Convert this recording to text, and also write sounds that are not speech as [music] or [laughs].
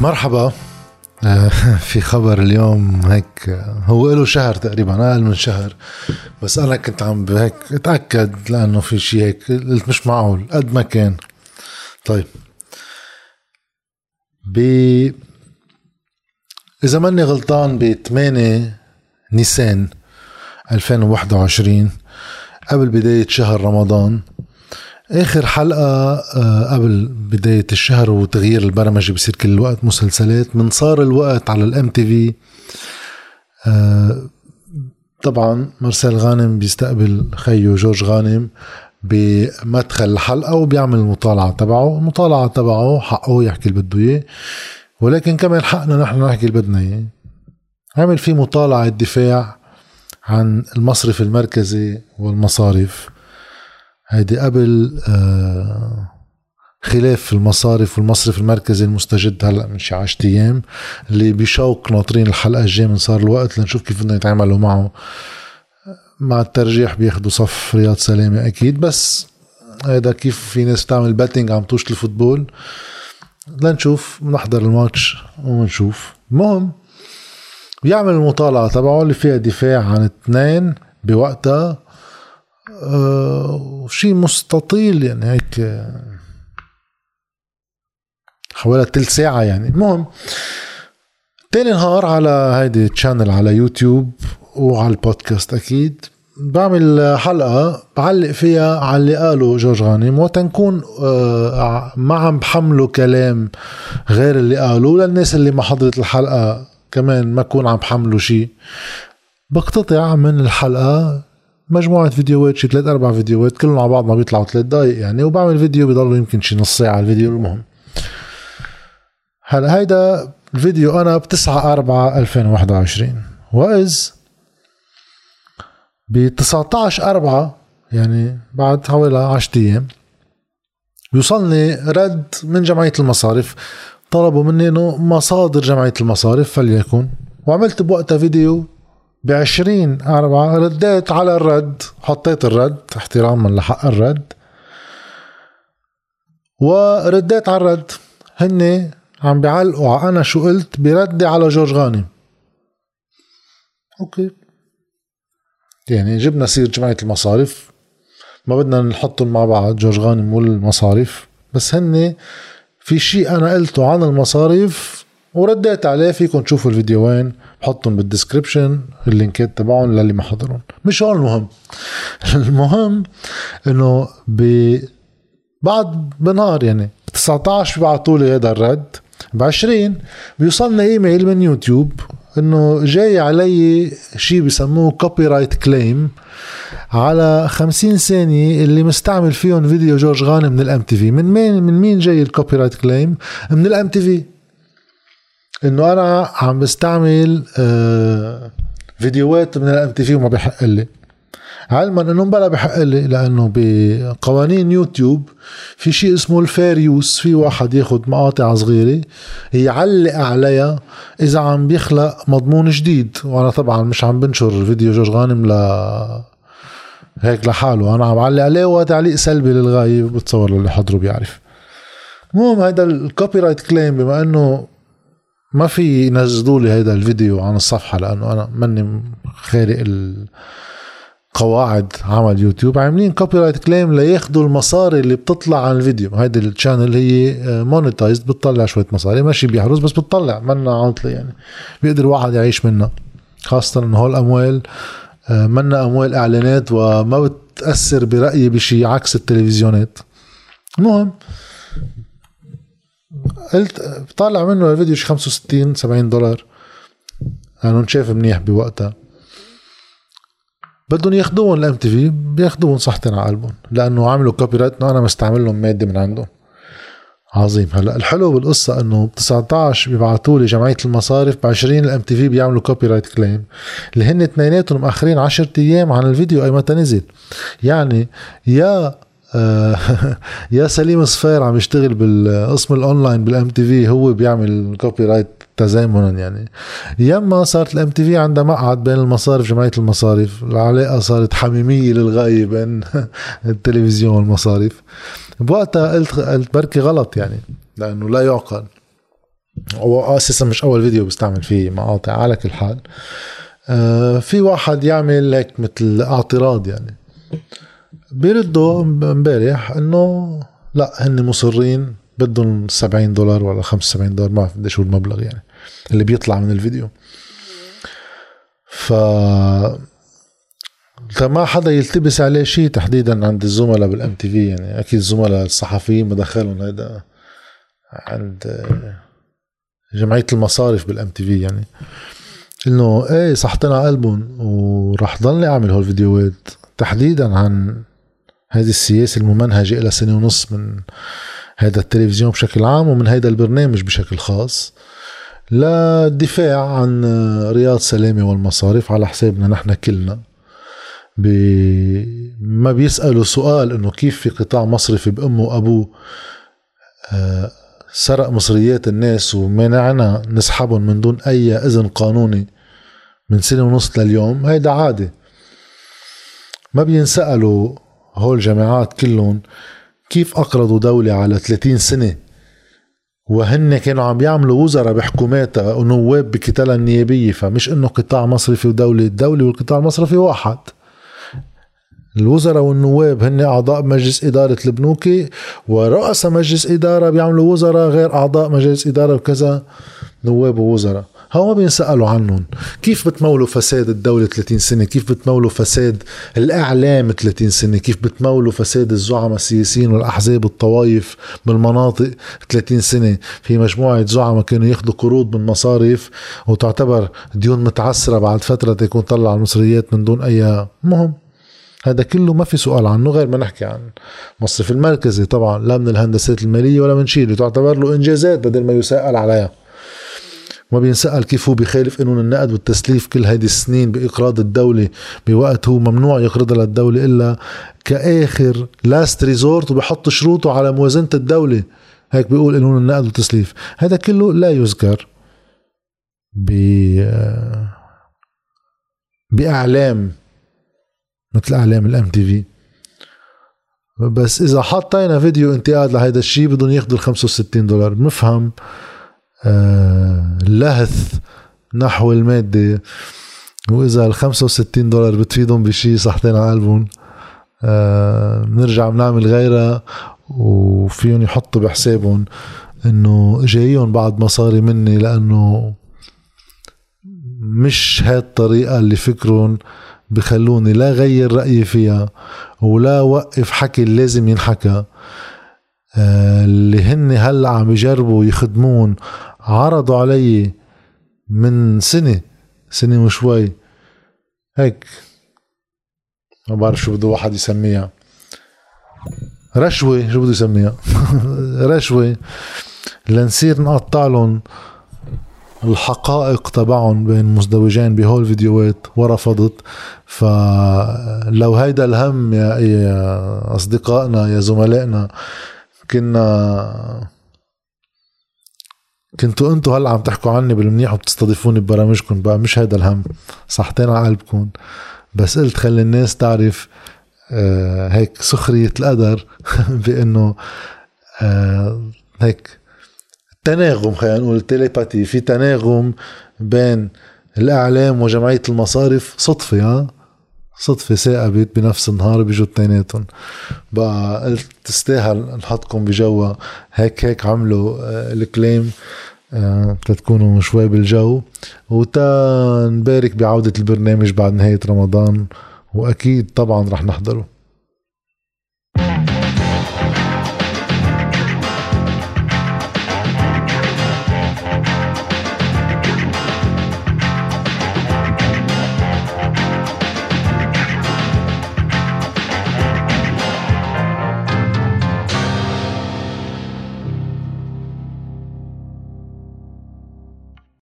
مرحبا. آه، في خبر اليوم هيك هو له شهر تقريبا أقل من شهر. بس أنا كنت عم هيك اتأكد لأنه في شيء هيك قلت مش معقول قد ما كان. طيب. ب إذا ماني غلطان ب 8 نيسان 2021 قبل بداية شهر رمضان آخر حلقة آه، قبل بداية الشهر وتغيير البرمجة بصير كل الوقت مسلسلات من صار الوقت على الام تي في طبعا مارسيل غانم بيستقبل خيه جورج غانم بمدخل الحلقة وبيعمل المطالعة تبعه. المطالعة تبعه حقه يحكي اللي بده إياه. ولكن كمان حقنا نحن نحكي اللي بدنا إياه. عمل في مطالعة دفاع عن المصرف المركزي والمصارف. هيدي قبل آه، خلاف المصارف والمصرف المركزي المستجد هلأ من شي 10 أيام اللي بشوق ناطرين الحلقة الجاية من صار الوقت لنشوف كيف بدنا يتعاملوا معه. مع الترجيح بياخذوا صف رياض سلامة أكيد بس هذا كيف في ناس بتعمل betting عم توش الفوتبول. لنشوف نحضر الماتش ونشوف المهم بيعمل المطالعة تبعه اللي فيها دفاع عن اثنين بوقتها آه شيء مستطيل يعني هيك حوالي ثلث ساعة يعني. المهم تاني نهار على هيدي channel على يوتيوب وعلى البودكاست أكيد بعمل حلقة بعلق فيها على اللي قاله جورج غانم وتنكون آه ما عم بحمله كلام غير اللي قاله للناس اللي ما حضرت الحلقة كمان ما كون عم بحملوا شيء. بقتطع من الحلقة مجموعة فيديوهات شي ثلاث أربع فيديوهات كلهم على بعض ما بيطلعوا ثلاث دقايق يعني وبعمل فيديو بضلوا يمكن شي نص ساعة الفيديو المهم. هلا هيدا الفيديو أنا ب 9 4 2021 وإذ ب 19 4 يعني بعد حوالي 10 أيام بيوصلني رد من جمعية المصارف. طلبوا مني إنه مصادر جمعية المصارف فليكن وعملت بوقتها فيديو بعشرين أربعة رديت على الرد حطيت الرد احتراما لحق الرد. ورديت على الرد. هن عم بيعلقوا أنا شو قلت بردي على جورج غانم. أوكي. يعني جبنا سير جمعية المصارف. ما بدنا نحطهم مع بعض جورج غانم والمصارف. بس هن في شيء أنا قلته عن المصارف ورديت عليه فيكم تشوفوا الفيديوين بحطهم بال description ال link ات تبعهم للي ما حضرهم مش هون المهم. [laughs] المهم إنه ب بعد بنهار يعني 19 بيبعتوا لي هذا الرد. ب 20 بيوصلنا إيميل من يوتيوب إنه جاي علي شيء بسموه copyright claim على 50 ثانية اللي مستعمل فيهم فيديو جورج غانم من ال MTV من مين من مين جاي ال copyright claim من ال MTV إنه أنا عم بستعمل آه، فيديوهات من ال MTV وما بحق لي. علما إنه بلا بحق لي لأنه بقوانين يوتيوب في شيء اسمه ال fair use في واحد ياخد مقاطع صغيرة يعلق عليها إذا عم بيخلق مضمون جديد. وأنا طبعا مش عم بنشر فيديو جورج غانم ل هيك لحاله أنا عم علق عليه وتعليق سلبي للغاية بتصور اللي حضره بيعرف. المهم هذا ال copyright claim بما إنه ما في ينزلوا لي هيدا الفيديو عن الصفحة لأنه أنا ماني خارق قواعد عمل يوتيوب. عاملين copyright claim لياخذوا المصاري اللي بتطلع عن الفيديو؟ هيدي ال channel هي monetized بتطلع شوية مصاري. مش شي بيحرز بس بتطلع منا عطله يعني. بيقدر واحد يعيش منها خاصة إنه هول الاموال آه، منا أموال إعلانات وما بتأثر برأيي بشيء عكس التلفزيونات. المهم قلت طالع منه الفيديو شي 65 70 دولار. لأنه شاف منيح بوقتها. بدهم ياخذوهم ال MTV بياخذوهم صحتين على قلبهم لأنه عملوا copyright إنه أنا مستعمل لهم مادة من عندهم. عظيم. هلأ الحلو بالقصة إنه ب 19 بيبعثوا لي جمعية المصارف ب 20 ال MTV بيعملوا copyright claim اللي هن اثنيناتهم مأخرين 10 أيام عن الفيديو أي متى نزل يعني يا [laughs] يا سليم صفير عم يشتغل بالقسم ال online بال MTV هو بيعمل copyright تزامنا يعني. يما صارت ال MTV عندها مقعد بين المصارف جمعية المصارف العلاقة صارت حميمية للغاية بين [laughs] التلفزيون والمصارف. بوقتها قلت قلت بركي غلط يعني لأنه لا يعقل. هو أساسا مش أول فيديو بستعمل فيه مقاطع على كل حال. آه في واحد يعمل هيك مثل اعتراض يعني. بيردوا امبارح إنه لا هن مصرين بدهم 70 دولار ولا 75 دولار ما بعرف قديش هو المبلغ يعني اللي بيطلع من الفيديو. ف فما حدا يلتبس عليه شيء تحديدا عند الزملاء بال MTV يعني. أكيد الزملاء الصحفيين بدخلهم هيدا عند جمعية المصارف بال MTV يعني. إنه إيه صحتين على قلبهم وراح ضلني أعمل هول الفيديوهات تحديدا عن هذه السياسة الممنهجة إلى سنة ونص من هذا التلفزيون بشكل عام ومن هذا البرنامج بشكل خاص. للدفاع عن رياض سلامة والمصارف على حسابنا نحن كلنا بي ما بيسألوا سؤال إنه كيف في قطاع مصرفي بأمه وأبوه آه، سرق مصريات الناس ومنعنا نسحبهم من دون أي إذن قانوني من سنة ونص لليوم؟ هيدا عادي ما بينسألوا هول الجامعات كلهم كيف أقرضوا دولة على 30 سنة؟ وهن كانوا عم بيعملوا وزراء بحكوماتها ونواب بكتلها النيابية فمش إنه قطاع مصرفي ودولة الدولة والقطاع المصرفي واحد. الوزراء والنواب هن أعضاء مجلس إدارة البنوك ورؤساء مجلس إدارة بيعملوا وزراء غير أعضاء مجلس إدارة وكذا نواب ووزراء. هو ما بينسألوا عنهم. كيف بتمولوا فساد الدولة 30 سنة؟ كيف بتمولوا فساد الإعلام 30 سنة؟ كيف بتمولوا فساد الزعماء السياسيين والأحزاب الطوائف بالمناطق 30 سنة؟ في مجموعة زعماء كانوا ياخذوا قروض من مصارف وتعتبر ديون متعسرة بعد فترة تكون طلع المصريات من دون أي مهم. هذا كله ما في سؤال عنه غير ما نحكي عن المصرف المركزي. طبعا لا من الهندسات المالية ولا من شيء تعتبر له إنجازات بدل ما يسأل عليها. ما بينسأل كيف هو بخالف قانون النقد والتسليف كل هيدي السنين بإقراض الدولة بوقت هو ممنوع يقرضها للدولة إلا كآخر last resort وبحط شروطه على موازنة الدولة. هيك بيقول قانون النقد والتسليف. هذا كله لا يذكر ب بأعلام مثل إعلام ال MTV بس إذا حطينا فيديو انتقاد لهيدا الشيء بدهم ياخذوا ال 65 دولار. بنفهم لهث نحو المادة. وإذا ال 65 دولار بتفيدهم بشيء صحتين على قلبهم. آه بنرجع بنعمل غيرها وفيهم يحطوا بحسابهم إنه جايهم بعض مصاري مني لأنه مش هاي الطريقة اللي فكرهم بخلوني لا غير رأيي فيها ولا وقف حكي اللي لازم ينحكى. آه، اللي هن هلأ عم يجربوا يخدمون عرضوا علي من سنة سنة وشوي هيك ما بعرف شو بده واحد يسميها. رشوة شو بده يسميها؟ [laughs] رشوة. لنصير نقطع لهم الحقائق تبعهم بين مزدوجين بهول الفيديوهات ورفضت فلو هيدا الهم يا, يا أصدقائنا يا زملائنا كنا كنتوا أنتوا هلا عم تحكوا عني بالمنيح وبتستضيفوني ببرامجكم بقى مش هيدا الهم. صحتين على قلبكم. بس قلت خلي الناس تعرف آه هيك سخرية القدر [laughs] بإنه آه هيك تناغم خلينا نقول تيليباتي في تناغم بين الإعلام وجمعية المصارف صدفة ها؟ صدفة ثاقبت بنفس النهار بيجوا اثنيناتهم. بقى قلت تستاهل نحطكم بجوا هيك هيك عملوا آه، الكليم آه، تتكونوا شوي بالجو. وتا نبارك بعودة البرنامج بعد نهاية رمضان. وأكيد طبعا رح نحضره.